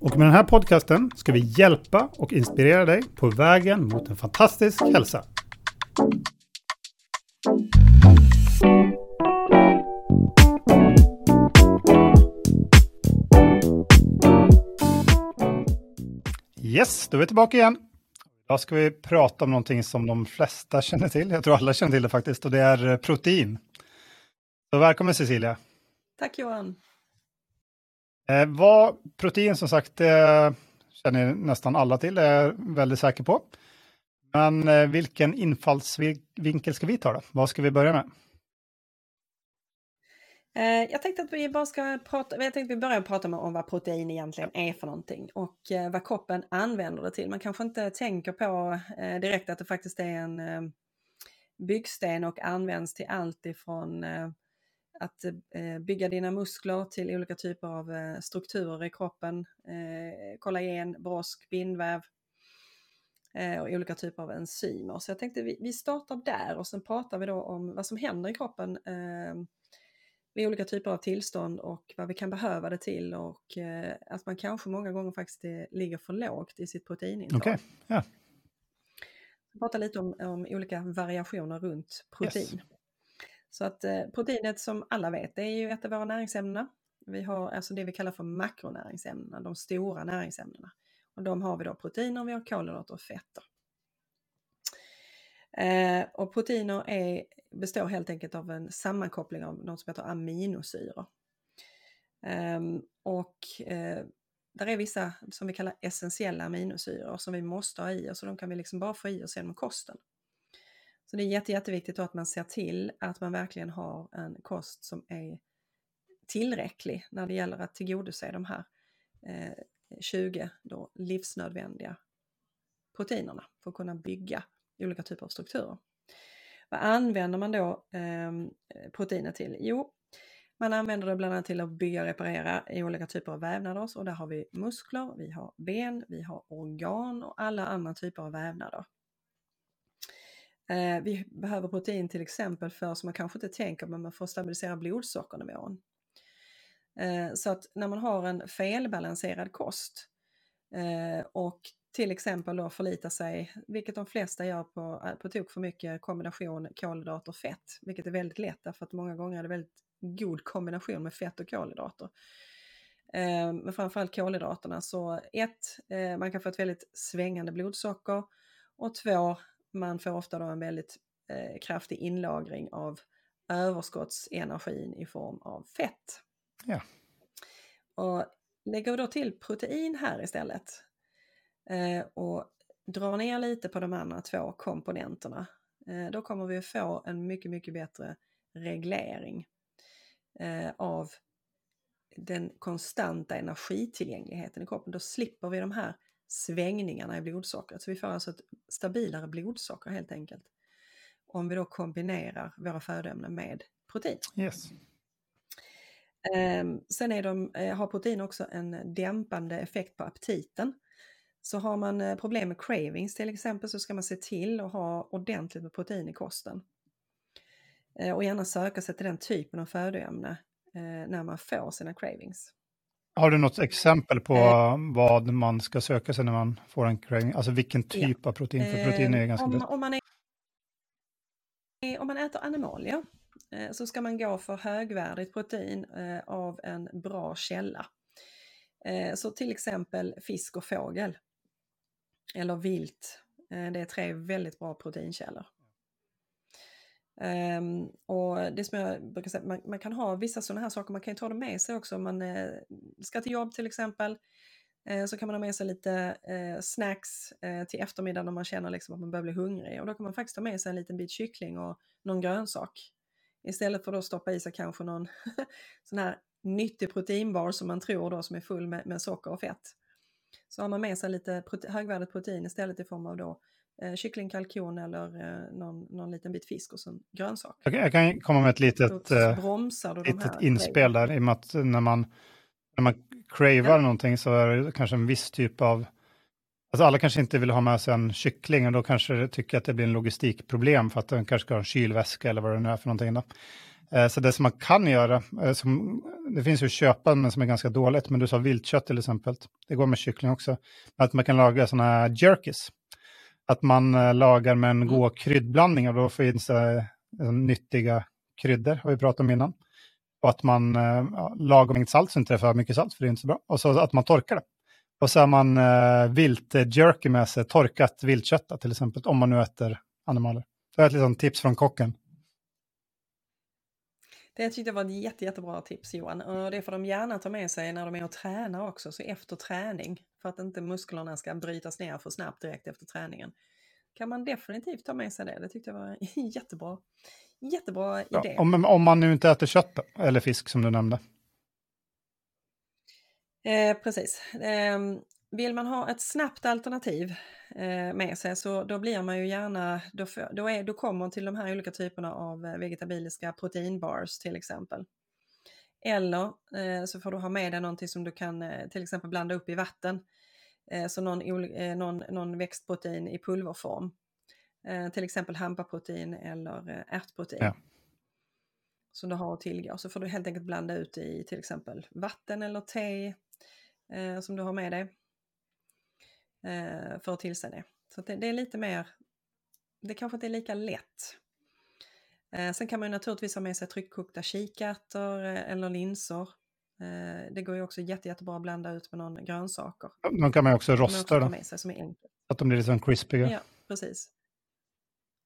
Och med den här podcasten ska vi hjälpa och inspirera dig på vägen mot en fantastisk hälsa. Yes, då är vi tillbaka igen. Idag ska vi prata om någonting som de flesta känner till. Jag tror alla känner till det faktiskt och det är protein. Så välkommen Cecilia. Tack Johan. Eh, vad protein som sagt, det känner nästan alla till, det är jag väldigt säker på. Men eh, vilken infallsvinkel ska vi ta då? Vad ska vi börja med? Eh, jag tänkte att vi bara ska prata, jag tänkte att vi börjar prata om vad protein egentligen är för någonting och eh, vad kroppen använder det till. Man kanske inte tänker på eh, direkt att det faktiskt är en eh, byggsten och används till allt ifrån eh, att bygga dina muskler till olika typer av strukturer i kroppen, kollagen, brosk, bindväv och olika typer av enzymer. Så jag tänkte vi startar där och sen pratar vi då om vad som händer i kroppen vid olika typer av tillstånd och vad vi kan behöva det till och eh, att man kanske många gånger faktiskt ligger för lågt i sitt proteinintag. Okay. ja. Prata lite om, om, olika variationer runt protein. Yes. Så att eh, proteinet som alla vet det är ju ett av våra näringsämnen. Vi har alltså det vi kallar för makronäringsämnena, de stora näringsämnena. Och de har vi då proteiner, vi har kolhydrater och fetter. Eh, och proteiner är, består helt enkelt av en sammankoppling av något som heter aminosyror. Ehm, eh, och där är vissa som vi kallar essentiella aminosyror som vi måste ha i oss och de kan vi liksom bara få i oss genom kosten. Så det är jätte, jätteviktigt att man ser till att man verkligen har en kost som är tillräcklig när det gäller att tillgodose de här eh, 20 då livsnödvändiga proteinerna för att kunna bygga olika typer av strukturer. Vad använder man då eh, proteinet till? Jo, man använder det bland annat till att bygga och reparera i olika typer av vävnader. Och där har vi muskler, vi har ben, vi har organ och alla andra typer av vävnader. Eh, vi behöver protein till exempel för, som man kanske inte tänker, men man får stabilisera blodsockernivån. Eh, så att när man har en felbalanserad kost eh, och till exempel då förlita sig, vilket de flesta gör på, eh, på tok för mycket kombination kolhydrater och fett, vilket är väldigt lätt därför att många gånger är det väldigt god kombination med fett och kolhydrater. Eh, men framförallt kolhydraterna så ett, eh, man kan få ett väldigt svängande blodsocker och två, man får ofta då en väldigt kraftig inlagring av överskottsenergin i form av fett. Ja. Och lägger vi då till protein här istället eh, och drar ner lite på de andra två komponenterna, eh, då kommer vi att få en mycket, mycket bättre reglering eh, av den konstanta energitillgängligheten i kroppen. Då slipper vi de här svängningarna i blodsockret. Så vi får alltså ett stabilare blodsocker helt enkelt. Om vi då kombinerar våra födoämnen med protein. Yes. Ehm, sen är de, eh, har protein också en dämpande effekt på aptiten. Så har man eh, problem med cravings till exempel så ska man se till att ha ordentligt med protein i kosten. Eh, och gärna söka sig till den typen av födoämne när man får sina cravings. Har du något exempel på eh, vad man ska söka sig när man får en craving? Alltså vilken typ ja. av protein? För protein är ganska om, om, man är, om man äter animalier så ska man gå för högvärdigt protein av en bra källa. Så till exempel fisk och fågel eller vilt. Eh, det är tre väldigt bra proteinkällor. Um, och det som jag brukar säga, man, man, kan ha vissa sådana här saker, man kan ju ta dem med sig också om man eh, ska till jobb till exempel. Eh, så kan man ha med sig lite eh, snacks eh, till eftermiddagen om man känner liksom att man börjar bli hungrig. Och då kan man faktiskt ta med sig en liten bit kyckling och någon grönsak. Istället för att stoppa i sig kanske någon sån här nyttig proteinbar som man tror då som är full med, med socker och fett. Så har man med sig lite prote högvärdigt protein istället i form av då eh, kyckling, kalkon eller eh, någon, någon liten bit fisk och sen grönsak. Jag, jag kan komma med ett litet, eh, litet inspel där i och med att när man, när man cravar Ja. någonting så är det kanske en viss typ av Alltså alla kanske inte vill ha med sig en kyckling och då kanske tycker att det blir en logistikproblem för att den kanske ska ha en kylväska eller vad det nu är för någonting. Då. Eh, Så det som man kan göra, eh, som, det finns ju att köpa men som är ganska dåligt, men du sa viltkött till exempel, det går med kyckling också, att man kan laga sådana här jerkis. Att man eh, lagar med en Mm. god kryddblandning och då finns det eh, nyttiga kryddor, har vi pratat om innan. Och att man eh, ja, lagom mängd salt så inte det är för mycket salt, för det är inte så bra. Och så att man torkar det. Och så har man eh, vilt eh, jerky med sig, torkat viltkött till exempel, om man nu äter animaler. Det är ett litet tips från kocken. Det tyckte jag var ett jätte, jättebra tips Johan. Och det får de gärna ta med sig när de är och tränar också, så efter träning. För att inte musklerna ska brytas ner för snabbt direkt efter träningen. Kan man definitivt ta med sig det. Det tyckte jag var jättebra, jättebra Ja, idé. om, om man nu inte äter kött eller fisk som du nämnde. Eh, precis. Eh, vill man ha ett snabbt alternativ eh, med sig så då blir man ju gärna, då, får- då, är, då kommer man till de här olika typerna av eh, vegetabiliska proteinbars till exempel. Eller eh, så får du ha med dig någonting som du kan eh, till exempel blanda upp i vatten. Eh, så någon, eh, någon, någon växtprotein i pulverform. Till exempel hampaprotein eller ärtprotein. Ja. Som du har att tillgå. Så får du helt enkelt blanda ut i till exempel vatten eller te som du har med dig. Eh, för att tillse det. Så det, det är lite mer, det kanske inte är lika lätt. Eh, sen kan man ju naturligtvis ha med sig tryckkokta kikärtor eh, eller linser. Eh, det går ju också jätte, jättebra att blanda ut med någon grönsaker. De kan man också man rosta då, med sig som är enkelt. så att de blir lite sån crispiga. Ja, precis.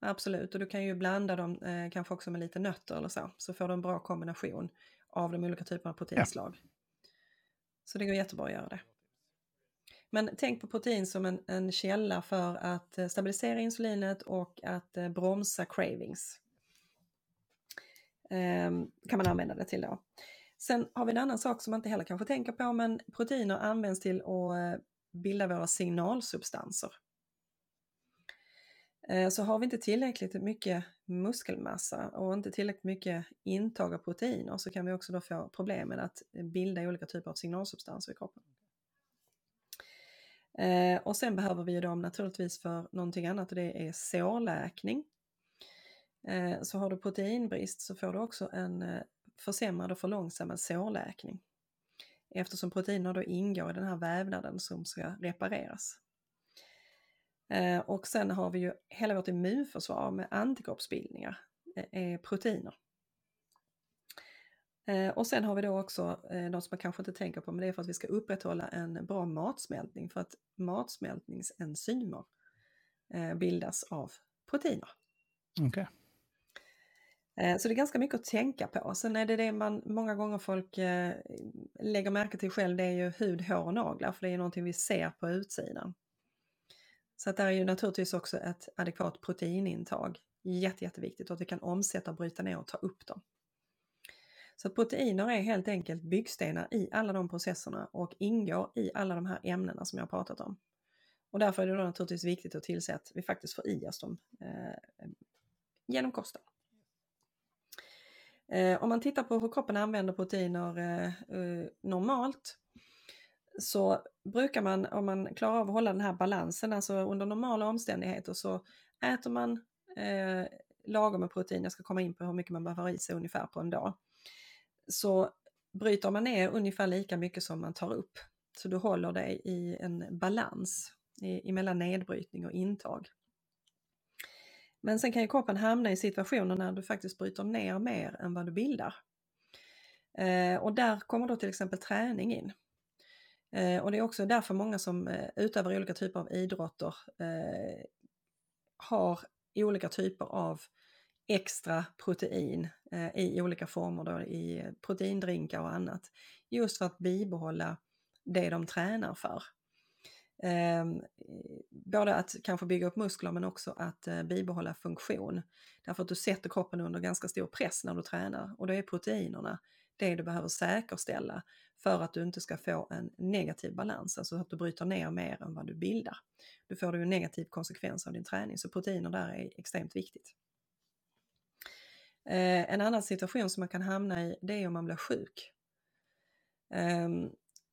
Absolut, och du kan ju blanda dem eh, kanske också med lite nötter eller så. Så får du en bra kombination av de olika typerna av proteinslag. Så det går jättebra att göra det. Men tänk på protein som en, en källa för att eh, stabilisera insulinet och att eh, bromsa cravings. Ehm, kan man använda det till då. Sen har vi en annan sak som man inte heller kanske tänker på, men proteiner används till att eh, bilda våra signalsubstanser. Eh, så har vi inte tillräckligt mycket muskelmassa och inte tillräckligt mycket intag av proteiner så kan vi också då få problem med att bilda olika typer av signalsubstanser i kroppen. Eh, Och sen behöver vi ju dem naturligtvis för någonting annat och det är sårläkning. Eh, Så har du proteinbrist så får du också en eh, försämrad och förlångsammad sårläkning. Eftersom proteiner då ingår i den här vävnaden som ska repareras. Eh, Och sen har vi ju hela vårt immunförsvar med antikroppsbildningar, eh, är proteiner. Eh, Och sen har vi då också eh, något som man kanske inte tänker på, men det är för att vi ska upprätthålla en bra matsmältning, för att matsmältningsenzymer eh, bildas av proteiner. Eh, Så det är ganska mycket att tänka på. Sen är det det man många gånger folk lägger märke till själv, det är ju hud, hår och naglar, för det är någonting vi ser på utsidan. Så att där är ju naturligtvis också ett adekvat proteinintag jätte, jätteviktigt och att vi kan omsätta, bryta ner och ta upp dem. Så att proteiner är helt enkelt byggstenar i alla de processerna och ingår i alla de här ämnena som jag har pratat om. Och därför är det då naturligtvis viktigt att tillse att vi faktiskt får i oss dem eh, genom kosten. Eh, om man tittar på hur kroppen använder proteiner eh, eh normalt så brukar man, om man klarar av att hålla den här balansen, alltså under normala omständigheter så äter man eh, lagom med protein, jag ska komma in på hur mycket man behöver ha i sig ungefär på en dag, så bryter man ner ungefär lika mycket som man tar upp. Så du håller dig i en balans i, mellan nedbrytning och intag. Men sen kan ju kroppen hamna i situationer när du faktiskt bryter ner mer än vad du bildar. Eh, och där kommer då till exempel träning in. Eh, och det är också därför många som eh, utövar olika typer av idrotter eh, har olika typer av extra protein eh, i olika former då, i eh, proteindrinkar och annat. Just för att bibehålla det de tränar för. Ehm, eh, både att kanske bygga upp muskler men också att eh, bibehålla funktion. Därför att du sätter kroppen under ganska stor press när du tränar och då är proteinerna det du behöver säkerställa för att du inte ska få en negativ balans, alltså att du bryter ner mer än vad du bildar. Då får du en negativ konsekvens av din träning, så proteiner där är extremt viktigt. Eh, en annan situation som man kan hamna i, det är om man blir sjuk. Eh,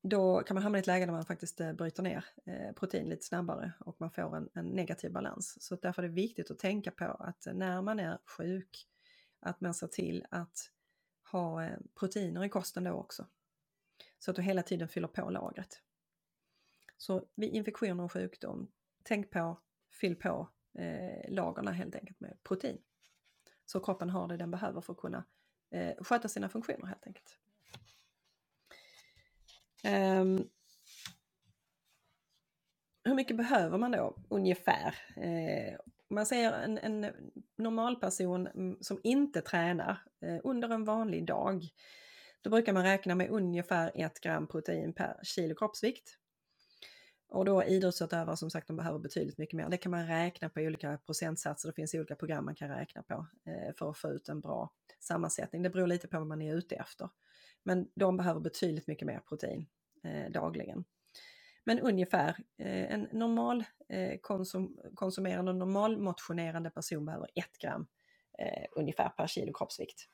då kan man hamna i ett läge där man faktiskt eh, bryter ner eh, protein lite snabbare och man får en, en, negativ balans. Så därför är det viktigt att tänka på att eh, när man är sjuk, att man ser till att ha eh, proteiner i kosten då också. Så att du hela tiden fyller på lagret. Så vid infektioner och sjukdom, tänk på, fyll på eh, lagarna helt enkelt med protein. Så kroppen har det den behöver för att kunna eh, sköta sina funktioner helt enkelt. Um, hur mycket behöver man då ungefär? Eh, man säger en, en normal person mm, som inte tränar eh, under en vanlig dag, då brukar man räkna med ungefär 1 gram protein per kilo kroppsvikt. Och då idrottsutövare som sagt, de behöver betydligt mycket mer. Det kan man räkna på olika procentsatser. Det finns olika program man kan räkna på eh, för att få ut en bra sammansättning. Det beror lite på vad man är ute efter. Men de behöver betydligt mycket mer protein eh, dagligen. Men ungefär eh, en normal konsum konsumerande, normal motionerande person behöver 1 gram ungefär per kilo kroppsvikt.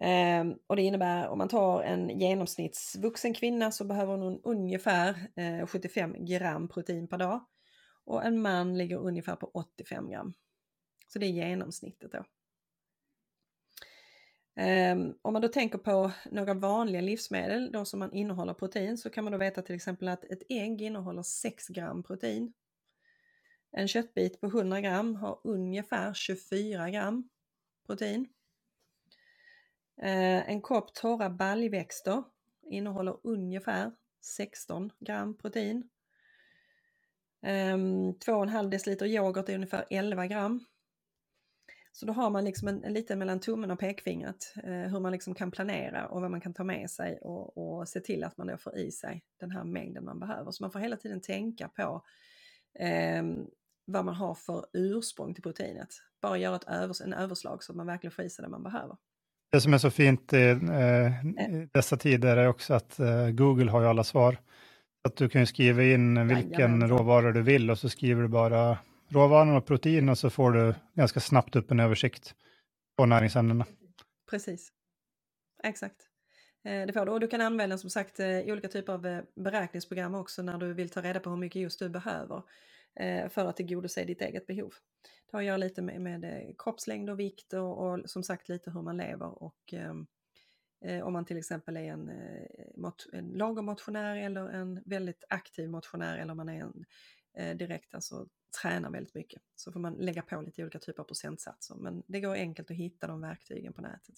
Um, och det innebär om man tar en genomsnittsvuxen kvinna så behöver hon ungefär eh, 75 gram protein per dag. Och en man ligger ungefär på 85 gram. Så det är genomsnittet då. Um, om man då tänker på några vanliga livsmedel då som man innehåller protein så kan man då veta till exempel att ett ägg innehåller 6 gram protein. En köttbit på 100 gram har ungefär 24 gram protein. Eh, en kopp torra baljväxter innehåller ungefär 16 gram protein. Ehm, 2,5 deciliter yoghurt är ungefär 11 gram. Så då har man liksom en, en lite mellan tummen och pekfingret eh, hur man liksom kan planera och vad man kan ta med sig och, och se till att man då får i sig den här mängden man behöver. Så man får hela tiden tänka på eh, vad man har för ursprung till proteinet. Bara göra ett övers en överslag så att man verkligen får i sig det man behöver. Det som är så fint i, eh, i dessa tider är också att eh, Google har ju alla svar. Att du kan skriva in vilken råvara du vill och så skriver du bara råvaran och protein och så får du ganska snabbt upp en översikt på näringsämnena. Precis, exakt. Eh, det får du. Och du kan använda som sagt eh, olika typer av eh, beräkningsprogram också när du vill ta reda på hur mycket just du behöver Eh, för att tillgodose ditt eget behov. Det har att göra lite med, med eh, kroppslängd och vikt och, och, som sagt lite hur man lever och ehm, eh, om man till exempel är en, eh, en lagom motionär eller en väldigt aktiv motionär eller man är en eh, direkt alltså tränar väldigt mycket. Så får man lägga på lite olika typer av procentsatser. Men det går enkelt att hitta de verktygen på nätet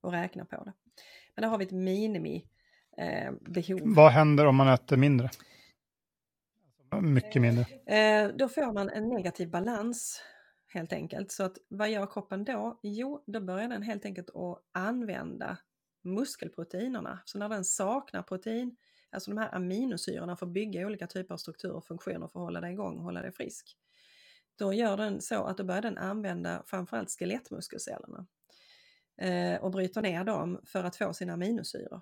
och räkna på det. Men där har vi ett minimi eh, behov. Vad händer om man äter mindre? Mycket mindre. Eh, då får man en negativ balans helt enkelt. Så att vad gör kroppen då? Jo, då börjar den helt enkelt att använda muskelproteinerna. Så när den saknar protein Alltså de här aminosyrorna för att bygga olika typer av strukturer och funktioner för att hålla dig igång och hålla dig frisk. Då gör den så att då börjar den använda framförallt skelettmuskelcellerna eh, och bryter ner dem för att få sina aminosyror.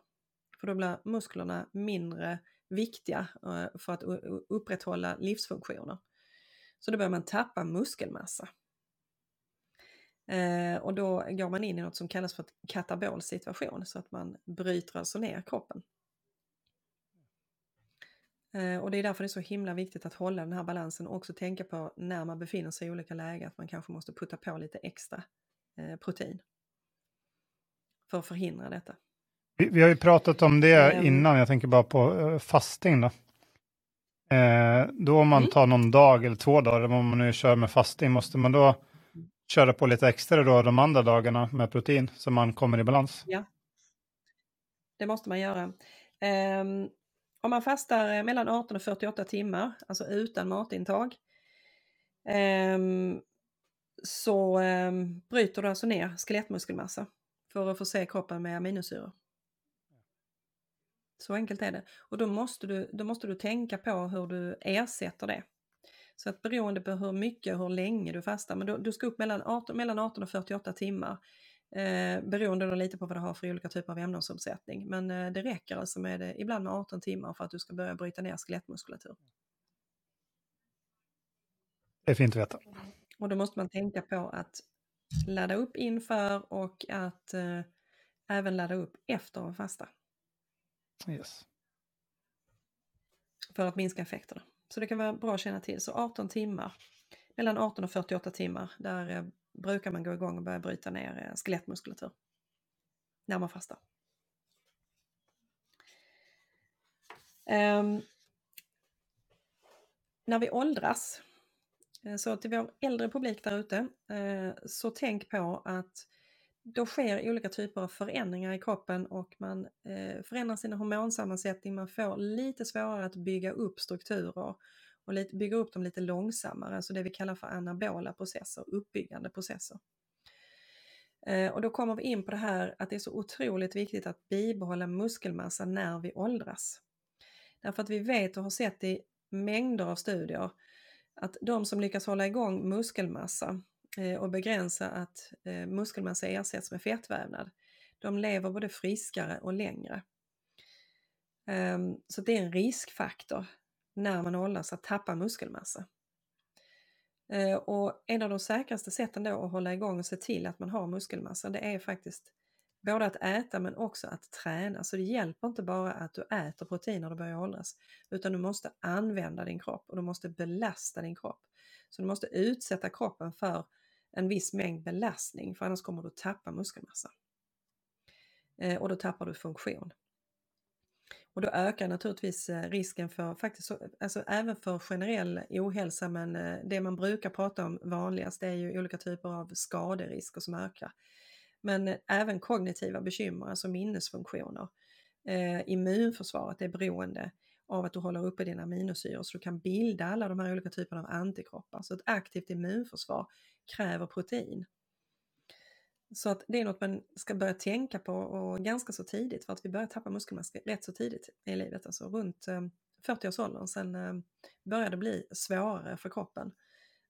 För då blir musklerna mindre viktiga eh, för att upprätthålla livsfunktioner. Så då börjar man tappa muskelmassa. Eh, och då går man in i något som kallas för katabol situation så att man bryter alltså ner kroppen. Eh, och det är därför det är så himla viktigt att hålla den här balansen och också tänka på när man befinner sig i olika lägen att man kanske måste putta på lite extra protein. För att förhindra detta. Vi, vi har ju pratat om det mm. innan, jag tänker bara på uh, fasting då. Eh, då om man mm. tar någon dag eller två dagar, om man nu kör med fasting, måste man då köra på lite extra då de andra dagarna med protein så man kommer i balans? Ja, det måste man göra. Um, om man fastar eh, mellan 18 och 48 timmar, alltså utan matintag, ehm, så ehm, bryter du alltså ner skelettmuskelmassa för att förse kroppen med aminosyror. Så enkelt är det. Och då måste, du, då måste du tänka på hur du ersätter det. Så att beroende på hur mycket och hur länge du fastar, men du, du ska upp mellan 18, mellan 18 och 48 timmar Eh, beroende då lite på vad du har för olika typer av ämnesomsättning. Men eh, det räcker alltså med eh, ibland med 18 timmar för att du ska börja bryta ner skelettmuskulatur. Det är fint att veta. Och då måste man tänka på att ladda upp inför och att eh, även ladda upp efter en fasta. Yes. För att minska effekterna. Så det kan vara bra att känna till. Så 18 timmar, mellan 18 och 48 timmar, där eh, brukar man gå igång och börja bryta ner eh, skelettmuskulatur. När man fastar. Um, när vi åldras, eh, så till vår äldre publik där ute, så tänk på att då sker olika typer av förändringar i kroppen och man eh, förändrar sin hormonsammansättning, man får lite svårare att bygga upp strukturer och lite, bygga upp dem lite långsammare, alltså det vi kallar för anabola processer, uppbyggande processer. Eh, och då kommer vi in på det här att det är så otroligt viktigt att bibehålla muskelmassa när vi åldras. Därför att vi vet och har sett i mängder av studier att de som lyckas hålla igång muskelmassa Eh, och begränsa att eh, muskelmassa ersätts med fettvävnad, de lever både friskare och längre. Ehm, så det är en riskfaktor när man åldras att tappa muskelmassa. Eh, och en av de säkraste sätten då att hålla igång och se till att man har muskelmassa det är faktiskt både att äta men också att träna. Så det hjälper inte bara att du äter protein när du börjar åldras utan du måste använda din kropp och du måste belasta din kropp. Så du måste utsätta kroppen för en viss mängd belastning för annars kommer du tappa muskelmassa. Eh, och då tappar du funktion. Och då ökar naturligtvis eh, risken för, faktiskt, alltså även för generell ohälsa, men eh, det man brukar prata om vanligast är ju olika typer av skaderisker som ökar. Men även kognitiva bekymmer, alltså minnesfunktioner. Eh, immunförsvaret är beroende av att du håller uppe dina aminosyror så du kan bilda alla de här olika typerna av antikroppar. Så ett aktivt immunförsvar kräver protein. Så att det är något man ska börja tänka på och ganska så tidigt för att vi börjar tappa muskelmassa rätt så tidigt i livet, alltså runt eh, 40-årsåldern. Sen eh, börjar det bli svårare för kroppen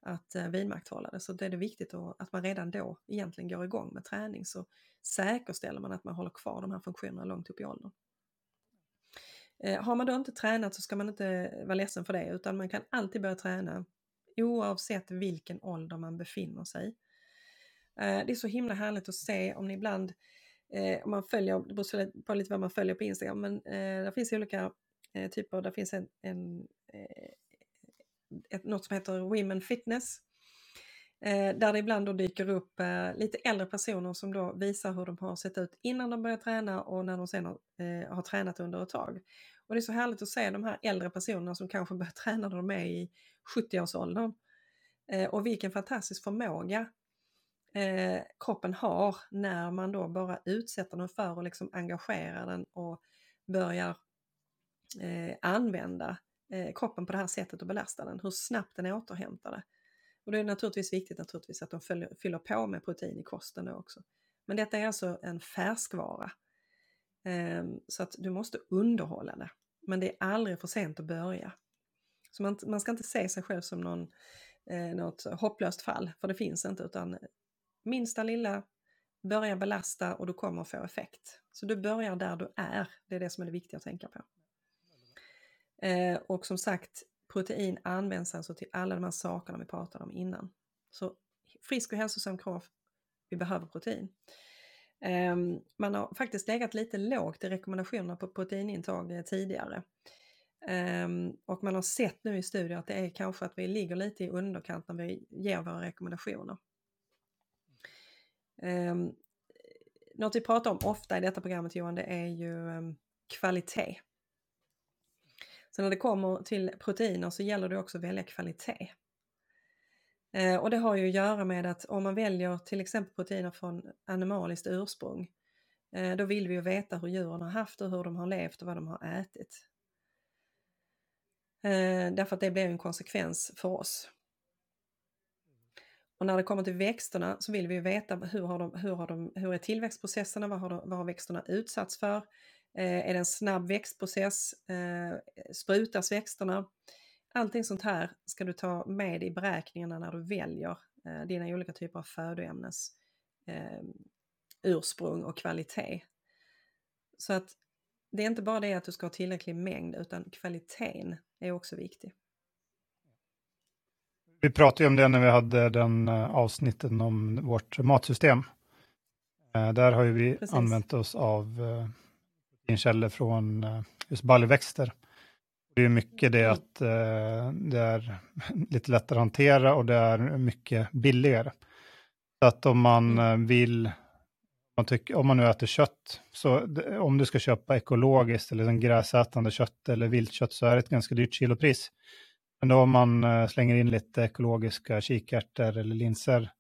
att eh, vidmakthålla det. Så det är det viktigt att man redan då egentligen går igång med träning så säkerställer man att man håller kvar de här funktionerna långt upp i åldern. Har man då inte tränat så ska man inte vara ledsen för det utan man kan alltid börja träna oavsett vilken ålder man befinner sig i. Det är så himla härligt att se om ni ibland, eh, om man följer, det beror på lite vad man följer på Instagram, men eh, det finns olika typer, det finns en, en ett, något som heter Women Fitness. där det ibland då dyker upp lite äldre personer som då visar hur de har sett ut innan de började träna och när de sen har, har tränat under ett tag. Och det är så härligt att se de här äldre personerna som kanske börjar träna när de är i 70-årsåldern. Eh, och vilken fantastisk förmåga eh, kroppen har när man då bara utsätter den för och liksom engagerar den och börjar eh, använda eh, kroppen på det här sättet och belasta den, hur snabbt den återhämtar det. Och det är naturligtvis viktigt naturligtvis att de följer, fyller på med protein i kosten också. Men detta är alltså en färskvara. Ehm, så att du måste underhålla det. Men det är aldrig för sent att börja. Så man, man ska inte se sig själv som någon, eh, något hopplöst fall, för det finns inte, utan minsta lilla, börja belasta och du kommer få effekt. Så du börjar där du är, det är det som är det viktiga att tänka på. Ehm, och som sagt, protein används alltså till alla de här sakerna vi pratade om innan. Så frisk och hälsosam kropp, vi behöver protein. Ehm, man har faktiskt legat lite lågt i rekommendationerna på proteinintag eh, tidigare. Ehm, och man har sett nu i studier att det är kanske att vi ligger lite i underkant när vi ger våra rekommendationer. Ehm, något vi pratar om ofta i detta programmet Johan, det är ju kvalitet. Så när det kommer till proteiner så gäller det också att välja kvalitet. Eh, och det har ju att göra med att om man väljer till exempel proteiner från animaliskt ursprung, eh, då vill vi ju veta hur djuren har haft och hur de har levt och vad de har ätit. Eh, därför att det blir en konsekvens för oss. Och när det kommer till växterna så vill vi veta hur, har de, hur, har de, hur är tillväxtprocesserna, vad har, de, vad har växterna utsatts för? Eh, är det en snabb växtprocess? Eh, sprutas växterna? Allting sånt här ska du ta med i beräkningarna när du väljer eh, dina olika typer av födoämnes eh, ursprung och kvalitet. Så att det är inte bara det att du ska ha tillräcklig mängd utan kvaliteten är också viktig. Vi pratade ju om det när vi hade den eh, avsnitten om vårt matsystem. Eh, där har ju vi Precis. använt oss av proteinkällor från just baljväxter. Det är mycket det att det är lite lättare att hantera och det är mycket billigare. Så att om man mm. vill man tycker, om man nu äter kött, så om du ska köpa ekologiskt eller liksom gräsätande kött eller viltkött så är det ett ganska dyrt kilopris. Men då om man eh, slänger in lite ekologiska kikärtor eller linser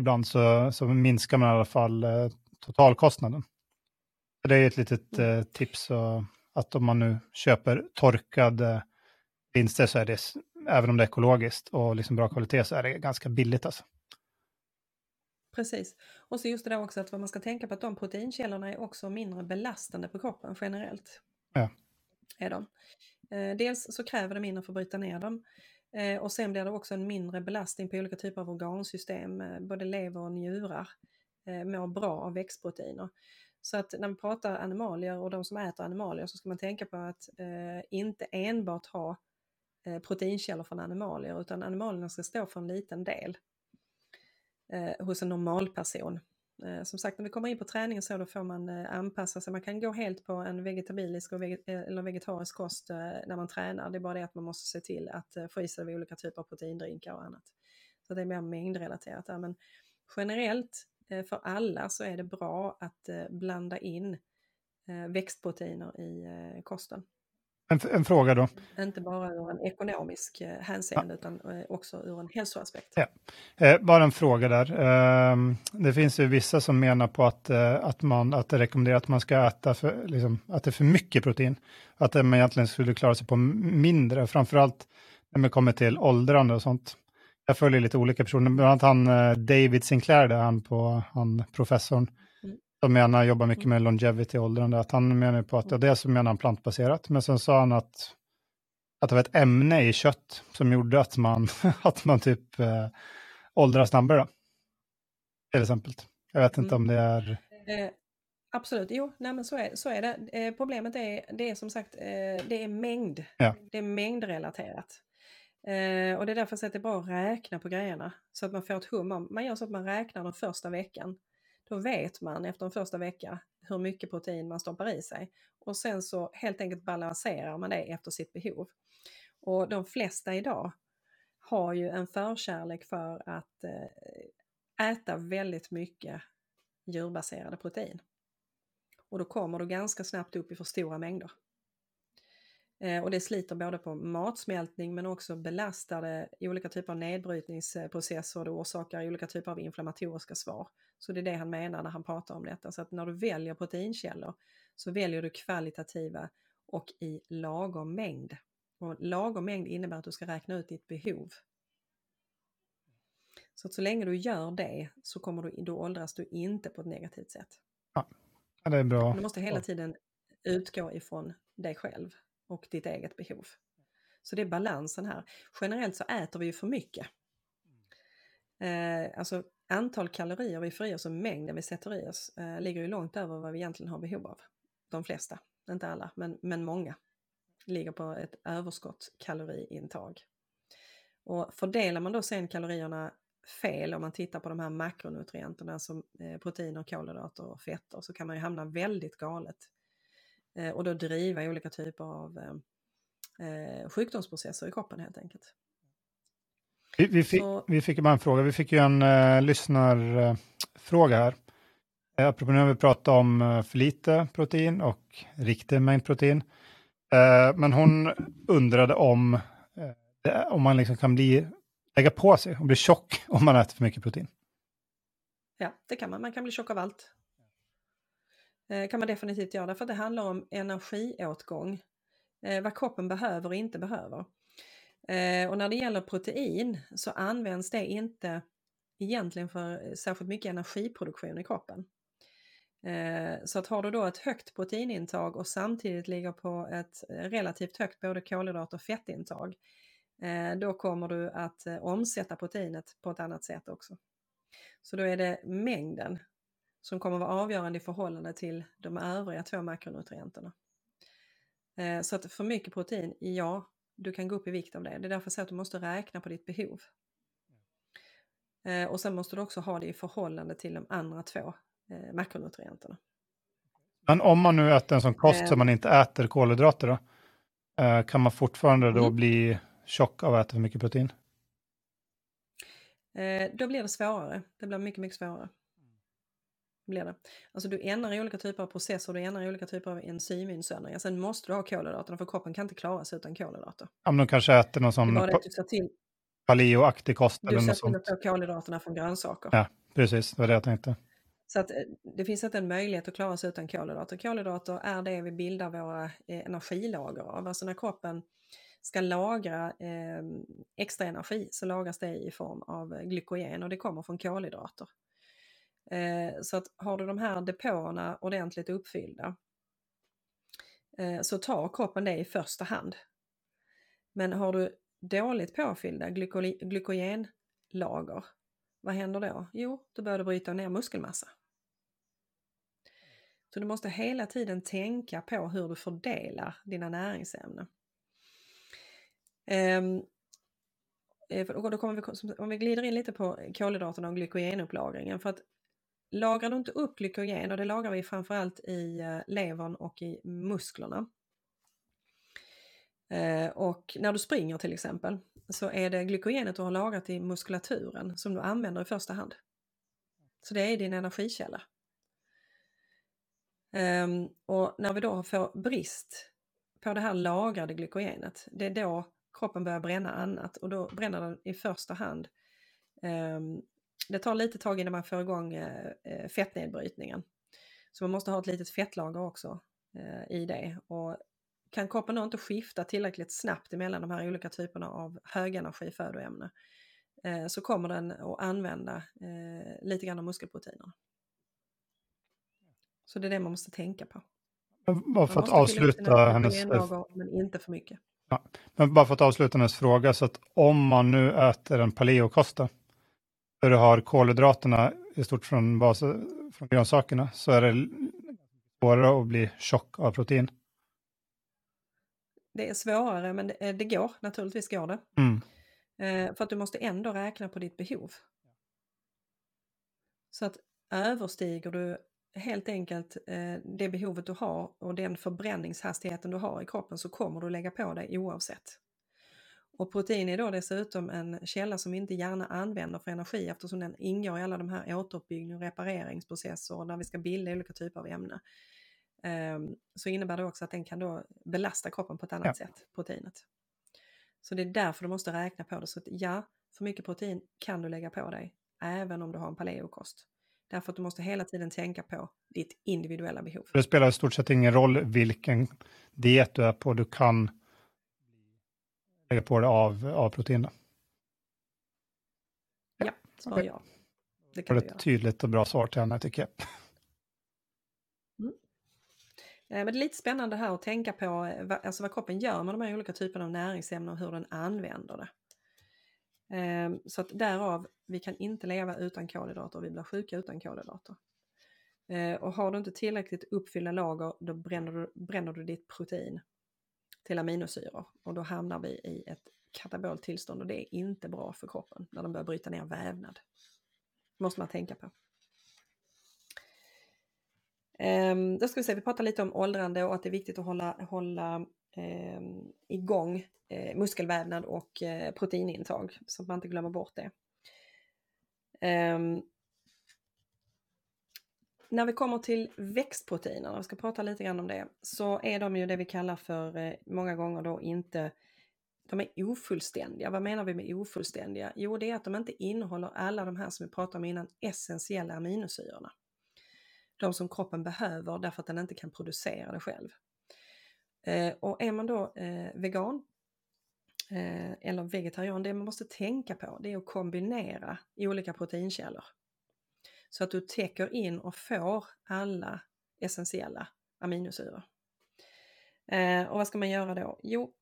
ibland så, så minskar man i alla fall eh, totalkostnaden. Det är ett litet mm. eh, tips och, att om man nu köper torkade linser så är det, även om det är ekologiskt och liksom bra kvalitet, så är det ganska billigt alltså. Precis. Och så just det där också att vad man ska tänka på att de proteinkällorna är också mindre belastande på kroppen generellt. Ja. Är de. Eh, dels så kräver det mindre för att bryta ner dem. Eh, och sen blir det också en mindre belastning på olika typer av organsystem, eh, både lever och njurar mår bra av växtproteiner. Så att när man pratar animalier och de som äter animalier så ska man tänka på att eh, inte enbart ha eh, proteinkällor från animalier utan animalierna ska stå för en liten del eh, hos en normal person. Eh, som sagt, när vi kommer in på träning så då får man eh, anpassa sig. Man kan gå helt på en vegetabilisk och veget eh, eller vegetarisk kost eh, när man tränar. Det är bara det att man måste se till att eh, få i sig olika typer av proteindrinkar och annat. Så det är mer mängdrelaterat där. Men generellt för alla så är det bra att blanda in växtproteiner i kosten. En, en, fråga då. Inte bara ur en ekonomisk eh, hänseende ja. utan eh, också ur en hälsoaspekt. Ja. Eh, bara en fråga där. Eh, det finns ju vissa som menar på att, eh, att, man, att det rekommenderar att man ska äta för, liksom, att det är för mycket protein. Att man egentligen skulle klara sig på mindre, framförallt när man kommer till åldrande och sånt. Jag följer lite olika personer, bland annat han eh, David Sinclair, där han, på, han professorn, som menar, jobbar mycket med longevity åldrande, att han menar på att ja, det så menar han plantbaserat, men sen sa han att, att det var ett ämne i kött som gjorde att man, att man typ eh, åldras snabbare. Då. Till exempel. Jag vet inte mm. om det är... Eh, absolut, jo, nej men så är, så är det. Eh, problemet är, det är som sagt, eh, det är mängd. Ja. Det är mängdrelaterat. Eh, och det är därför att det är bra att räkna på grejerna så att man får ett hum om, man gör så att man räknar den första veckan. Då vet man efter en första vecka hur mycket protein man stoppar i sig. Och sen så helt enkelt balanserar man det efter sitt behov. Och de flesta idag har ju en förkärlek för att eh, äta väldigt mycket djurbaserade protein. Och då kommer du ganska snabbt upp i för stora mängder. Eh, och det sliter både på matsmältning men också belastar det olika typer av nedbrytningsprocesser och det orsakar olika typer av inflammatoriska svar. Så det är det han menar när han pratar om detta. Så att när du väljer proteinkällor så väljer du kvalitativa och i lagom mängd. Och lagom mängd innebär att du ska räkna ut ditt behov. Så att så länge du gör det så kommer du, då åldras du inte på ett negativt sätt. Ja, det är bra. Du måste hela tiden utgå ifrån dig själv och ditt eget behov. Så det är balansen här. Generellt så äter vi ju för mycket. Eh, alltså antal kalorier vi får i oss och mängden vi sätter i oss eh, ligger ju långt över vad vi egentligen har behov av. De flesta, inte alla, men, men många ligger på ett överskott kaloriintag. Och fördelar man då sen kalorierna fel om man tittar på de här makronutrienterna som eh, proteiner, kolhydrater och fetter så kan man ju hamna väldigt galet och då driva olika typer av eh, eh, sjukdomsprocesser i kroppen helt enkelt. Vi, vi, fick, Så, vi fick bara en fråga, vi fick ju en uh, lyssnarfråga här. Uh, apropå nu har vi pratat om uh, för lite protein och riktig mängd protein. Uh, men hon undrade om, det, om man liksom kan bli, lägga på sig och bli tjock om man äter för mycket protein. Ja, det kan man. Man kan bli tjock av allt. Eh, kan man definitivt göra, därför att det handlar om energiåtgång. Eh, vad kroppen behöver och inte behöver. Eh, och när det gäller protein så används det inte egentligen för eh, särskilt mycket energiproduktion i kroppen. Eh, så att har du då ett högt proteinintag och samtidigt ligger på ett relativt högt både kolhydrat och fettintag, då kommer du att omsätta proteinet på ett annat sätt också. Så då är det mängden som kommer vara avgörande i förhållande till de övriga två makronutrienterna. Eh, så att för mycket protein, ja, du kan gå upp i vikt av det. Det är därför säger att du måste räkna på ditt behov. Eh, och sen måste du också ha det i förhållande till de andra två eh, makronutrienterna. Men om man nu äter en sån kost som man inte äter kolhydrater då? Kan man fortfarande då mm. bli tjock av att äta för mycket protein? Då blir det svårare. Det blir mycket, mycket svårare. Blir det. Alltså du ändrar i olika typer av processer, du ändrar i olika typer av enzyminsöndringar. Sen måste du ha kolhydraterna för kroppen kan inte klara sig utan kolhydrater. Ja, men de kanske äter någon sån paleoaktig kost. Du ser till att få kolhydraterna från grönsaker. Ja, precis. Det var det jag tänkte. Så att eh, det finns inte en möjlighet att klara sig utan kolhydrater. Kolhydrater är det vi bildar våra eh, energilager av. Alltså när kroppen ska lagra eh, extra energi så lagras det i form av glykogen och det kommer från kolhydrater. Eh, så att har du de här depåerna ordentligt uppfyllda eh, så tar kroppen det i första hand. Men har du dåligt påfyllda glykogenlager, vad händer då? Jo, då börjar du bryta ner muskelmassa. Så du måste hela tiden tänka på hur du fördelar dina näringsämnen. Um, då kommer vi, om vi glider in lite på kolhydraterna och glykogenupplagringen. För att lagrar du inte upp glykogen, och det lagrar vi framförallt i eh, levern och i musklerna. Eh, och när du springer till exempel så är det glykogenet du har lagrat i muskulaturen som du använder i första hand. Så det är din energikälla. Ehm, och när vi då får brist på det här lagrade glykogenet, det är då kroppen börjar bränna annat och då bränner den i första hand. Ehm, det tar lite tag innan man får igång uh, fettnedbrytningen. Så man måste ha ett litet fettlager också uh, i det. Och kan kroppen då inte skifta tillräckligt snabbt emellan de här olika typerna av högenergifödoämnen uh, så kommer den att använda lite grann av muskelproteinerna. Så det är det man måste tänka på. Bara för att avsluta hennes... Men inte för mycket. Ja. Men bara för att avsluta hennes fråga, så att om man nu äter en paleokosta, där du har kolhydraterna i stort från, bas, från grönsakerna, så är det svårare att bli tjock av protein. Det är svårare, men det, det går, naturligtvis går det. Mm. Eh, för att du måste ändå räkna på ditt behov. Så att överstiger du helt enkelt eh, det behovet du har och den förbränningshastigheten du har i kroppen så kommer du lägga på dig oavsett. Och protein är då dessutom en källa som vi inte gärna använder för energi eftersom den ingår i alla de här återuppbyggnings och repareringsprocesser när vi ska bilda olika typer av ämnen. Um, så innebär det också att den kan då belasta kroppen på ett annat ja. sätt, proteinet. Så det är därför du måste räkna på det. Så att ja, för mycket protein kan du lägga på dig även om du har en paleokost. Därför att du måste hela tiden tänka på ditt individuella behov. Det spelar i stort sett ingen roll vilken diet du är på, du kan lägga på dig av, av proteinerna. Ja, svar okay. ja. Det kan det ett tydligt och bra svar till henne tycker jag. Mm. Eh, men det är lite spännande här att tänka på eh, alltså vad kroppen gör med de här olika typerna av näringsämnen och hur den använder det. Ehm, så att därav, vi kan inte leva utan kolhydrater och vi blir sjuka utan kolhydrater. Ehm, och har du inte tillräckligt uppfyllda lager då bränner du, bränner du ditt protein till aminosyror och då hamnar vi i ett katabolt tillstånd och det är inte bra för kroppen när de börjar bryta ner vävnad. Det måste man tänka på. Ehm, då ska vi se, vi pratar lite om åldrande och att det är viktigt att hålla, hålla eh, igång eh, muskelvävnad och eh, proteinintag så att man inte glömmer bort det. Ehm, när vi kommer till växtproteinerna, vi ska prata lite grann om det, så är de ju det vi kallar för eh, många gånger då inte de är ofullständiga. Vad menar vi med ofullständiga? Jo, det är att de inte innehåller alla de här som vi pratade om innan, essentiella aminosyrorna. De som kroppen behöver därför att den inte kan producera det själv. Eh, och är man då eh, vegan eller vegetarian, det man måste tänka på det är att kombinera olika proteinkällor. Så att du täcker in och får alla essentiella aminosyror. Eh, och vad ska man göra då? Jo,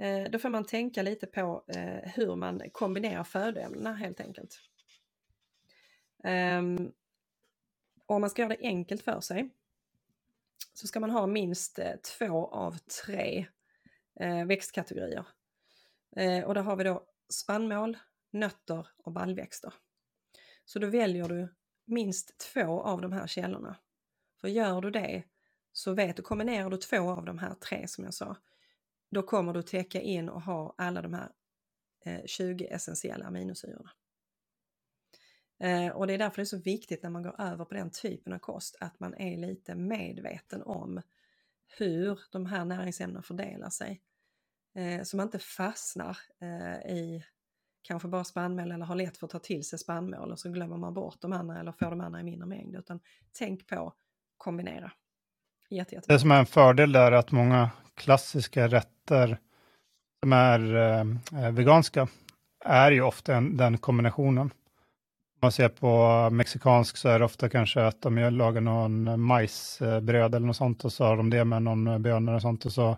eh, då får man tänka lite på eh, hur man kombinerar födoämnena helt enkelt. Och om man ska göra det enkelt för sig så ska man ha minst eh, två av tre eh, växtkategorier. Eh, och där har vi då spannmål, nötter och baljväxter. Så då väljer du minst två av de här källorna. För gör du det så vet du, kombinerar du två av de här tre som jag sa, då kommer du täcka in och ha alla de här eh, 20 essentiella aminosyrorna. Eh, och det är därför det är så viktigt när man går över på den typen av kost att man är lite medveten om hur de här näringsämnena fördelar sig. Eh, så man inte fastnar eh, i kanske bara spannmål eller har lätt för att ta till sig spannmål och så glömmer man bort de andra eller får de andra i mindre mängd. Utan tänk på kombinera. Jätte, jätte. Det som är en fördel där är att många klassiska rätter som är eh, eh veganska är ju ofta en, den kombinationen. Om man ser på mexikansk så är det ofta kanske att de lagar någon majsbröd eller något sånt och så har de det med någon bönor och sånt och så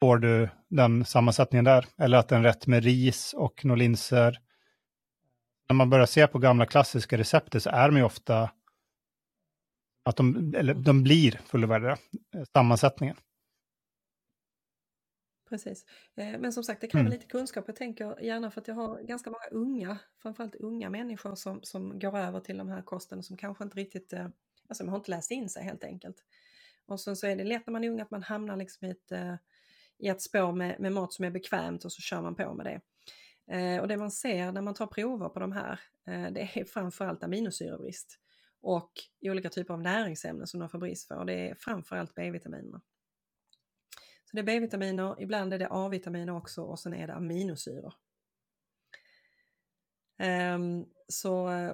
får du den sammansättningen där. Eller att en rätt med ris och några linser. När man börjar se på gamla klassiska recept så är de ju ofta att de, eller de blir fullvärdiga, eh, sammansättningen. Precis. Eh, men som sagt, det kräver mm. lite kunskap. Jag tänker gärna för att jag har ganska många unga, framförallt unga människor som, som går över till de här kosten som kanske inte riktigt, eh, alltså de har inte läst in sig helt enkelt. Och sen så är det lätt när man är ung att man hamnar liksom i ett, i ett spår med, med mat som är bekvämt och så kör man på med det. Eh, och det man ser när man tar prover på de här, eh, det är framförallt aminosyrebrist och olika typer av näringsämnen som de får brist för. Och det är framförallt B-vitaminerna. Så det är B-vitaminer, ibland är det A-vitaminer också och sen är det aminosyror. Um, så uh,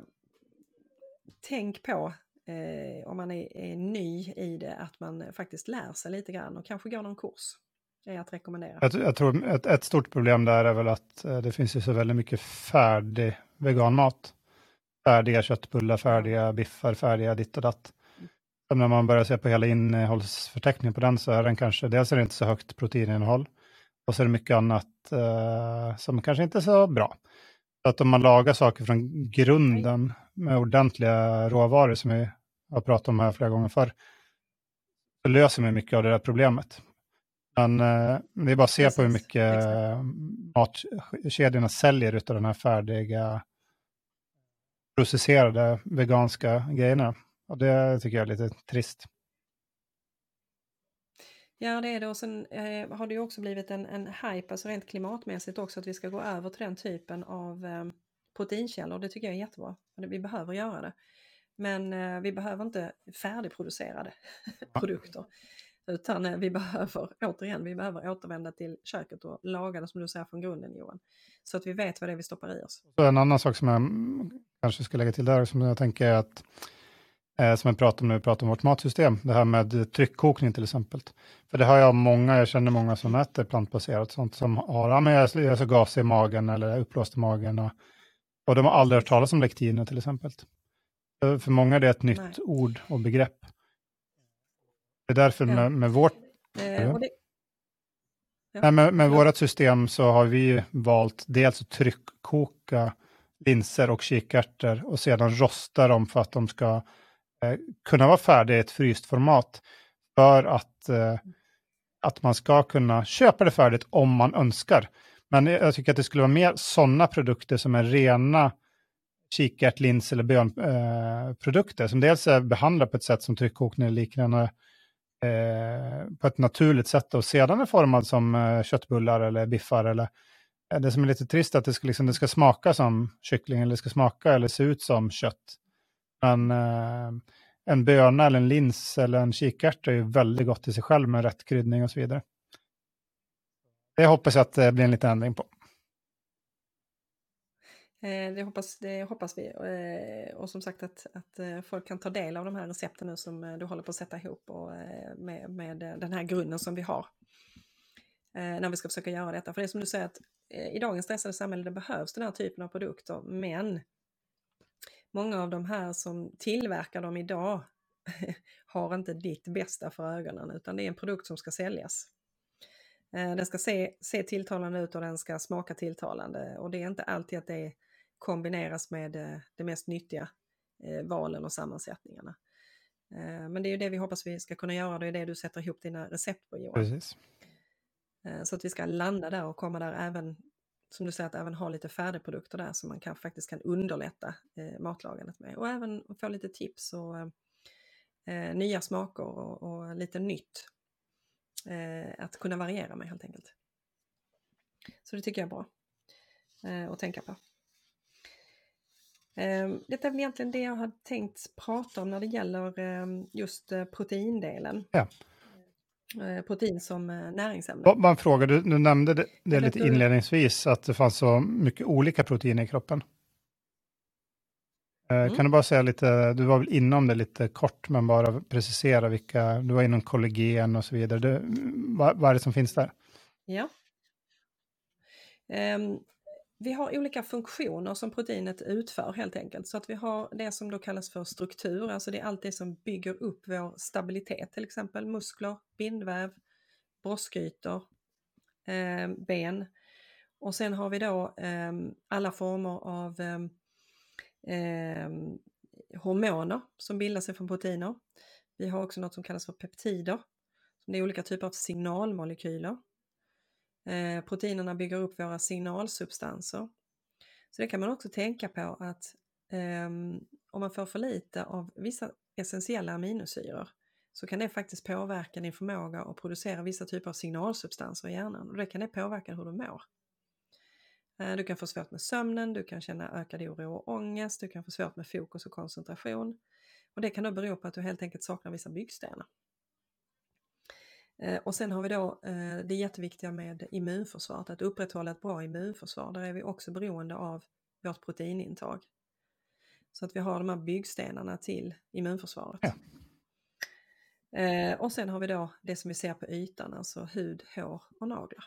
tänk på uh, om man är, är, ny i det att man faktiskt lär sig lite grann och kanske går någon kurs. Är att rekommendera. Jag, jag tror ett, ett, stort problem där är väl att uh, det finns ju så väldigt mycket färdig veganmat färdiga köttbullar, färdiga biffar, färdiga ditt och datt. Så när man börjar se på hela innehållsförteckningen på den så är den kanske, dels är det inte så högt proteininnehåll och så är det mycket annat eh, som kanske inte är så bra. Så att om man lagar saker från grunden med ordentliga råvaror som vi har pratat om här flera gånger förr, så löser man mycket av det där problemet. Men eh, det är bara att se på hur mycket matkedjorna säljer av den här färdiga processerade veganska grejerna. Och det tycker jag är lite trist. Ja det är det och sen eh, har det ju också blivit en, en hype, alltså rent klimatmässigt också, att vi ska gå över till den typen av eh, proteinkällor. Det tycker jag är jättebra. Vi behöver göra det. Men eh, vi behöver inte färdigproducerade produkter. Utan eh, vi behöver, återigen, vi behöver återvända till köket och laga det som du säger från grunden Johan. Så att vi vet vad det är vi stoppar i oss. En annan sak som jag kanske ska lägga till där, som jag tänker är att, eh, som jag pratar om när vi pratar om vårt matsystem, det här med tryckkokning till exempel. För det har jag många, jag känner många som äter plantbaserat, sånt som har, ja men jag är så gasig i magen eller uppblåst i magen och, och de har aldrig hört talas om lektiner till exempel. För många är det ett nytt Nej. ord och begrepp. Det är därför med, med vårt... Eh, det... ja. Nej, med, med ja. vårt system så har vi valt dels att tryckkoka linser och kikärtor och sedan rosta dem för att de ska eh, kunna vara färdiga i ett fryst format. För att, eh, att man ska kunna köpa det färdigt om man önskar. Men jag tycker att det skulle vara mer sådana produkter som är rena kikärt, lins eller bönprodukter eh, som dels är behandlade på ett sätt som tryckkokning eller liknande eh, på ett naturligt sätt och sedan är formad som eh, köttbullar eller biffar. Eller, eh, det som är lite trist är att det ska, liksom, det ska smaka som kyckling eller det ska smaka eller se ut som kött. Men eh, en böna eller en lins eller en kikärta är ju väldigt gott i sig själv med rätt kryddning och så vidare. Det hoppas jag att det blir en liten ändring på. Eh, det hoppas, det hoppas vi. Eh, och som sagt att, att eh, folk kan ta del av de här recepten nu som du håller på att sätta ihop och med, med den här grunden som vi har. När vi ska försöka göra detta. För det är som du säger att i dagens stressade samhälle det behövs den här typen av produkter. Men många av de här som tillverkar dem idag har inte ditt bästa för ögonen utan det är en produkt som ska säljas. Den ska se, se tilltalande ut och den ska smaka tilltalande och det är inte alltid att det är kombineras med eh, de mest nyttiga eh, valen och sammansättningarna. Eh, men det är ju det vi hoppas vi ska kunna göra, det är det du sätter ihop dina recept på Johan. Precis. Så att vi ska landa där och komma där även, som du säger, att även ha lite färdigprodukter där som man kan, faktiskt kan underlätta matlagandet med. Och även få lite tips och eh, nya smaker och, och lite nytt eh, att kunna variera med helt enkelt. Så det tycker jag är bra eh, att tänka på. Eh, Detta är väl egentligen det jag hade tänkt prata om när det gäller eh, just eh, proteindelen. Ja. Eh, Protein som eh, näringsämne. Bara en fråga, du, du nämnde det, det lite inledningsvis, att det fanns så mycket olika proteiner i kroppen. Mm. Kan du bara säga lite, du var väl inom det lite kort, men bara precisera vilka, du var inom kollagen och så vidare. Du, vad, vad är det som finns där? Ja. Ehm, vi har olika funktioner som proteinet utför helt enkelt. Så att vi har det som då kallas för struktur, alltså det är allt det som bygger upp vår stabilitet, till exempel muskler, bindväv, broskytor, eh, ben. Och sen har vi då eh, alla former av eh, hormoner som bildar sig från proteiner. Vi har också något som kallas för peptider. Det är olika typer av signalmolekyler. Eh, proteinerna bygger upp våra signalsubstanser. Så det kan man också tänka på att eh, om man får för lite av vissa essentiella aminosyror så kan det faktiskt påverka din förmåga att producera vissa typer av signalsubstanser i hjärnan och det kan det påverka hur du mår. Eh, Du kan få svårt med sömnen, du kan känna ökad oro och ångest, du kan få svårt med fokus och koncentration. Och det kan då bero på att du helt enkelt saknar vissa byggstenar. Eh, Och sen har vi då eh, det jätteviktiga med immunförsvaret, att upprätthålla ett bra immunförsvar. Där är vi också beroende av vårt proteinintag. Så att vi har de här byggstenarna till immunförsvaret. Ja. Eh, Och sen har vi då det som vi ser på ytan, alltså hud, hår och naglar.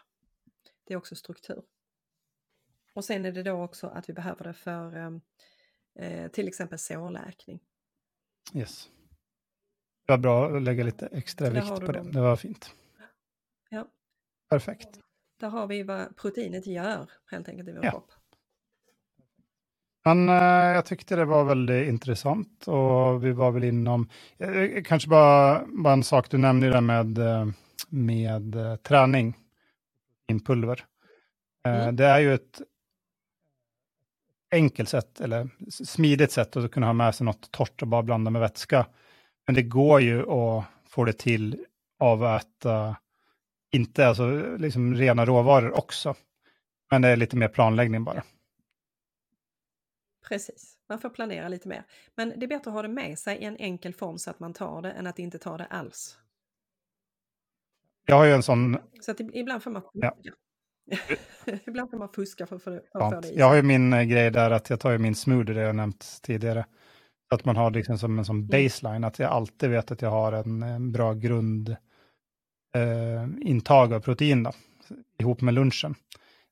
Det är också struktur. Och sen är det då också att vi behöver det för till exempel sårläkning. Yes. Det var bra att lägga lite extra där vikt på det. dem. Det var fint. Ja. Perfekt. Där har vi vad proteinet gör helt enkelt i vår Ja. kropp. Men eh, jag tyckte det var väldigt intressant och vi var väl inom, eh, kanske bara, bara en sak du nämnde där med, eh, med träning, inpulver. Mm. Det är ju ett enkelt sätt, eller smidigt sätt att kunna ha med sig något torrt och bara blanda med vätska. Men det går ju att få det till av att äta, inte alltså liksom rena råvaror också. Men det är lite mer planläggning bara. Precis, man får planera lite mer. Men det är bättre att ha det med sig i en enkel form så att man tar det än att inte ta det alls. Jag har ju en sån Så att ib- ibland får man Ja. ibland får man fuska för att få det, i Jag har sig. ju min eh, grej där att jag tar ju min smoothie, det jag nämnt tidigare. Så att man har liksom som en som baseline, att jag alltid vet att jag har en, en bra grund eh, av protein då, ihop med lunchen.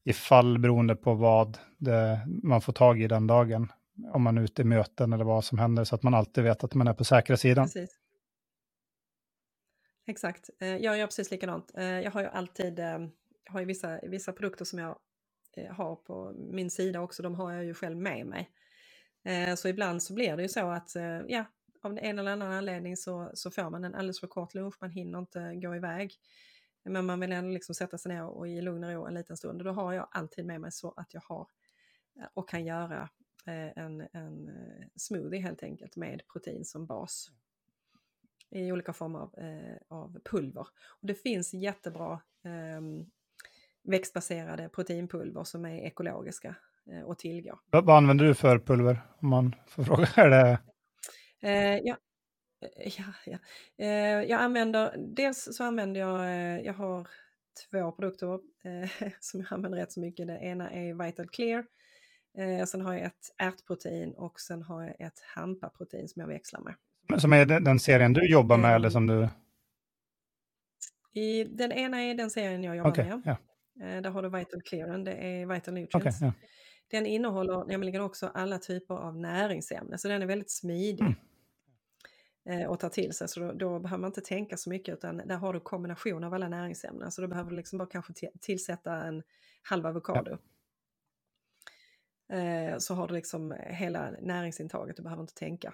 Ifall beroende på vad det, man får tag i den dagen, om man är ute i möten eller vad som händer, så att man alltid vet att man är på säkra sidan. Precis. Exakt, Eh, jag gör precis likadant. Eh, Jag har ju alltid, eh, jag har ju vissa, vissa produkter som jag eh, har på min sida också, de har jag ju själv med mig. Eh, så ibland så blir det ju så att, eh, ja, av en eller annan anledning så, så får man en alldeles för kort lunch, man hinner inte gå iväg. Men man vill ändå liksom sätta sig ner och i lugn och ro en liten stund. Och då har jag alltid med mig så att jag har eh, och kan göra en, en smoothie helt enkelt med protein som bas i olika former av, eh, av pulver. Och det finns jättebra eh, växtbaserade proteinpulver som är ekologiska eh, att tillgå. Vad, använder du för pulver, om man får fråga? Är det, Eh, ja, eh, ja, ja. Eh, jag använder, dels så använder jag, jag har två produkter som jag använder rätt så mycket. Det ena är Vital Clear, sen har jag ett ärtprotein och sen har jag ett hampaprotein som jag växlar med. som är den serien du jobbar med, eller som du... I, den ena är den serien jag jobbar Okej, med. ja. Eh, Där har du Vital Clear, det är Vital Nutrients. ja. Den innehåller nämligen också alla typer av näringsämnen, så den är väldigt smidig Mm. eh, att ta till sig. Så då, då behöver man inte tänka så mycket, utan där har du kombination av alla näringsämnen. Så då behöver du liksom bara kanske ti- tillsätta en halv avokado. Eh, så har du liksom hela näringsintaget, du behöver inte tänka.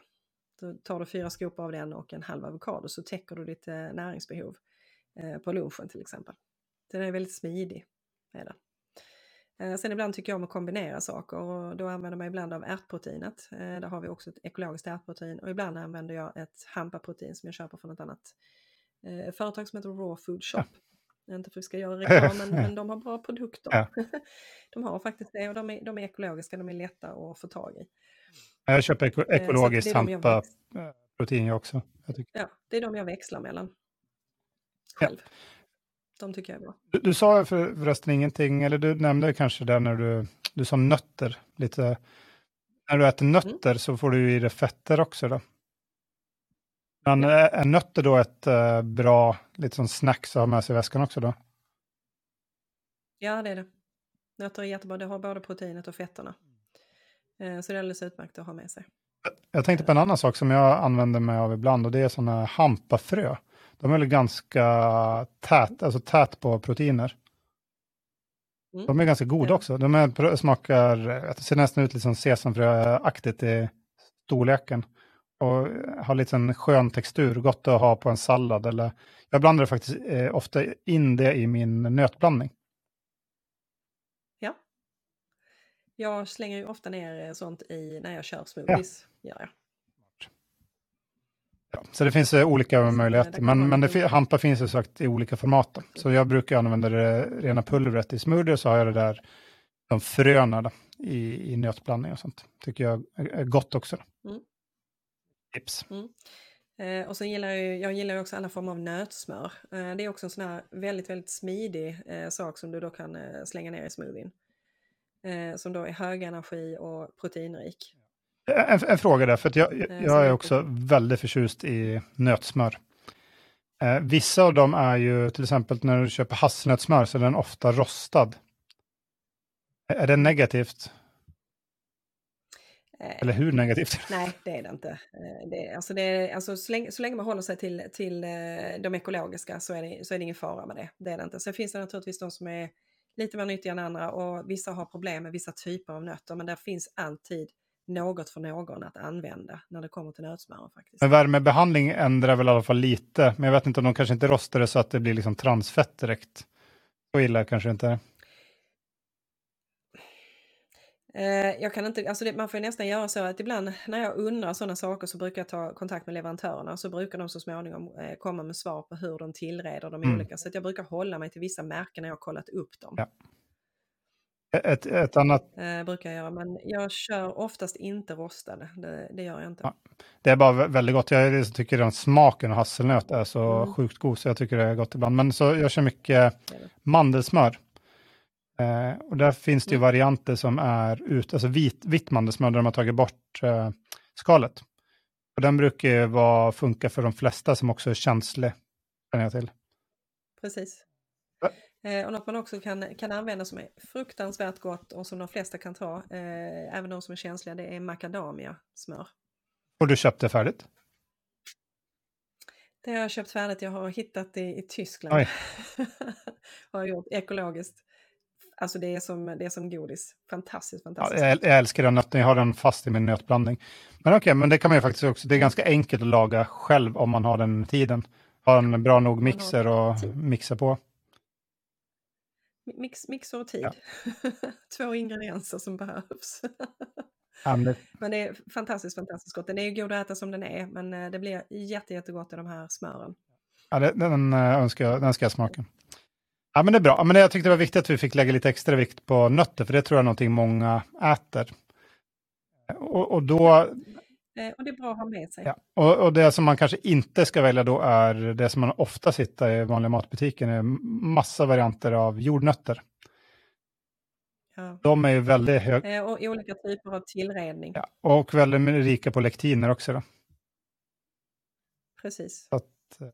Då tar du fyra skopor av den och en halv avokado så täcker du ditt eh, näringsbehov eh, på lunchen till exempel. Den är väldigt smidig. Är den. Eh, sen ibland tycker jag om att kombinera saker och då använder man ibland av ärtproteinet. Eh, där har vi också ett ekologiskt ärtprotein och ibland använder jag ett hampaprotein som jag köper från ett annat eh, företag som heter Raw Food Shop. Ja. Inte för att vi ska göra reklam men, men de har bra produkter. Ja. de har faktiskt det och de är, de är ekologiska, de är lätta att få tag i. Jag köper eko ekologiskt hampaprotein jag också. Jag ja, det är de jag växlar mellan. Själv. Ja. De tycker jag är bra. Du, du sa för, förresten ingenting, eller du nämnde kanske det när du, du sa nötter. Lite. När du äter nötter mm. så får du i dig fetter också då. Men ja. är nötter då ett bra lite som snacks att ha med sig i väskan också då? Ja, det är det. Nötter är jättebra, det har både proteinet och fetterna. Så det är alldeles utmärkt att ha med sig. Jag tänkte på en annan sak som jag använder mig av ibland och det är sådana hampafrö. De är väl ganska tät, alltså tät på proteiner. Mm. De är ganska goda också. De är, smakar, det ser nästan ut lite som sesamfröaktigt i storleken. Och har lite en skön textur, gott att ha på en sallad. Eller, jag blandar faktiskt eh, ofta in det i min nötblandning. Ja. Jag slänger ju ofta ner sånt i när jag kör smoothies. Ja. Gör jag. Ja, så det finns uh, olika möjligheter, men, men det, hampa finns ju sagt i olika format. Då. Så jag brukar använda det rena pulvret i smoothie, så har jag det där, de fröna i, i nötblandning och sånt. Tycker jag är gott också. Mm. Tips. Mm. Eh, och sen gillar jag, jag gillar också alla former av nötsmör. Eh, det är också en sån här väldigt, väldigt smidig eh, sak som du då kan eh, slänga ner i smoothien. Eh, som då är hög energi och proteinrik. En, en, fråga där, för jag, eh, jag är också väldigt förtjust i nötsmör. Eh, vissa av dem är ju, till exempel när du köper hasselnötssmör så är den ofta rostad. Är det negativt? Eh, Eller hur negativt? Nej, det är det inte. Eh, det, alltså det, alltså så, länge, så länge man håller sig till, till de ekologiska så är, det, så är det ingen fara med det. Det är det inte. Sen finns det naturligtvis de som är lite mer nyttiga än andra och vissa har problem med vissa typer av nötter men där finns alltid något för någon att använda när det kommer till nötsmör. Faktiskt. Men värmebehandling ändrar väl i alla fall lite, men jag vet inte om de kanske inte rostar det så att det blir liksom transfett direkt. Så illa kanske inte är. Eh, jag kan inte, alltså det, man får nästan göra så att ibland när jag undrar sådana saker så brukar jag ta kontakt med leverantörerna så brukar de så småningom eh, komma med svar på hur de tillreder de mm. olika. Så jag brukar hålla mig till vissa märken när jag har kollat upp dem. Ja. Ett, ett annat... Eh, brukar jag göra, men jag kör oftast inte rostade. Det, det gör jag inte. Ja, det är bara väldigt gott. Jag tycker att smaken av hasselnöt är så mm. sjukt god, så jag tycker det är gott ibland. Men så jag kör mycket mandelsmör. Eh, och där finns det ju mm. varianter som är ut, alltså vit, vitt mandelsmör där de har tagit bort eh, skalet. Och den brukar ju vara, funka för de flesta som också är känslig, känner jag till. Precis. Eh, och något man också kan, kan använda som är fruktansvärt gott och som de flesta kan ta, eh, även de som är känsliga, det är macadamia-smör. Och du köpte färdigt? Det har jag köpt färdigt, jag har hittat det i Tyskland. har gjort ekologiskt. Alltså det är som, det är som godis. Fantastiskt, fantastiskt. Ja, jag, jag älskar den nöten, jag har den fast i min nötblandning. Men okej, okay, men det kan man ju faktiskt också, det är ganska enkelt att laga själv om man har den tiden. Har en bra nog mixer och mixa på. Mix, mixer och tid. Ja. Två ingredienser som behövs. men, men det är fantastiskt, fantastiskt gott. Den är ju god att äta som den är, men eh, det blir jätte, jättegott i de här smören. Ja, det, den, eh, önskar, den ska jag smaka. Ja, men det är bra. Men jag tyckte det var viktigt att vi fick lägga lite extra vikt på nötter, för det tror jag är någonting många äter. Och, och då Eh, och det är bra att ha med sig. Ja. Och, och, det som man kanske inte ska välja då är det som man ofta hittar i vanliga matbutiken, är massa varianter av jordnötter. Ja. De är ju väldigt höga. Eh, och olika typer av tillredning. Ja. Och väldigt rika på lektiner också. Då. Precis. Så att, eh,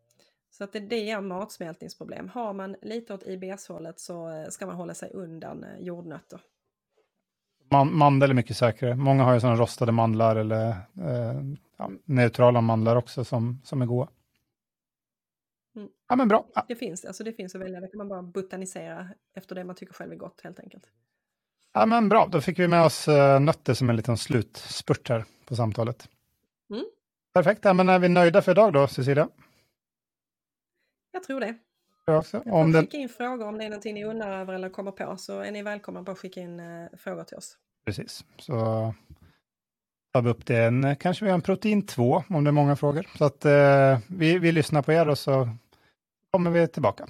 så att det, det är matsmältningsproblem. Har man lite åt IBS-hållet så ska man hålla sig undan jordnötter. Man, mandel är mycket säkrare. Många har ju sådana rostade mandlar eller eh, ja, neutrala mandlar också som, som är goda. Mm. Ja men bra. Ja. Det finns, alltså det finns att välja. Det kan man bara botanisera efter det man tycker själv är gott helt enkelt. Ja men bra, då fick vi med oss uh, nötter som en liten slutspurt här på samtalet. Mm. Perfekt, ja, men är vi nöjda för idag då, Cecilia? Jag tror det. Också. Om den... skicka in frågor om det är någonting ni undrar över eller kommer på så är ni välkomna att skicka in eh, frågor till oss. Precis, så tar vi upp det. En, kanske vi har en protein 2 om det är många frågor. Så att eh, vi, vi lyssnar på er och så kommer vi tillbaka.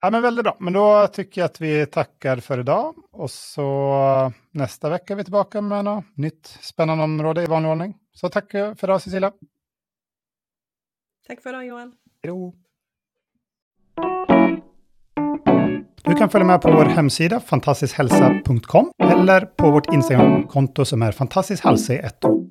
Ja, men väldigt bra, men då tycker jag att vi tackar för idag och så nästa vecka är vi tillbaka med något nytt spännande område i vanlig ordning. Så tack för idag Cecilia. Tack för idag Johan. Hejdå. Du kan följa med på vår hemsida fantastiskhälsa.com eller på vårt Instagramkonto som är fantastiskhälsa i ett år.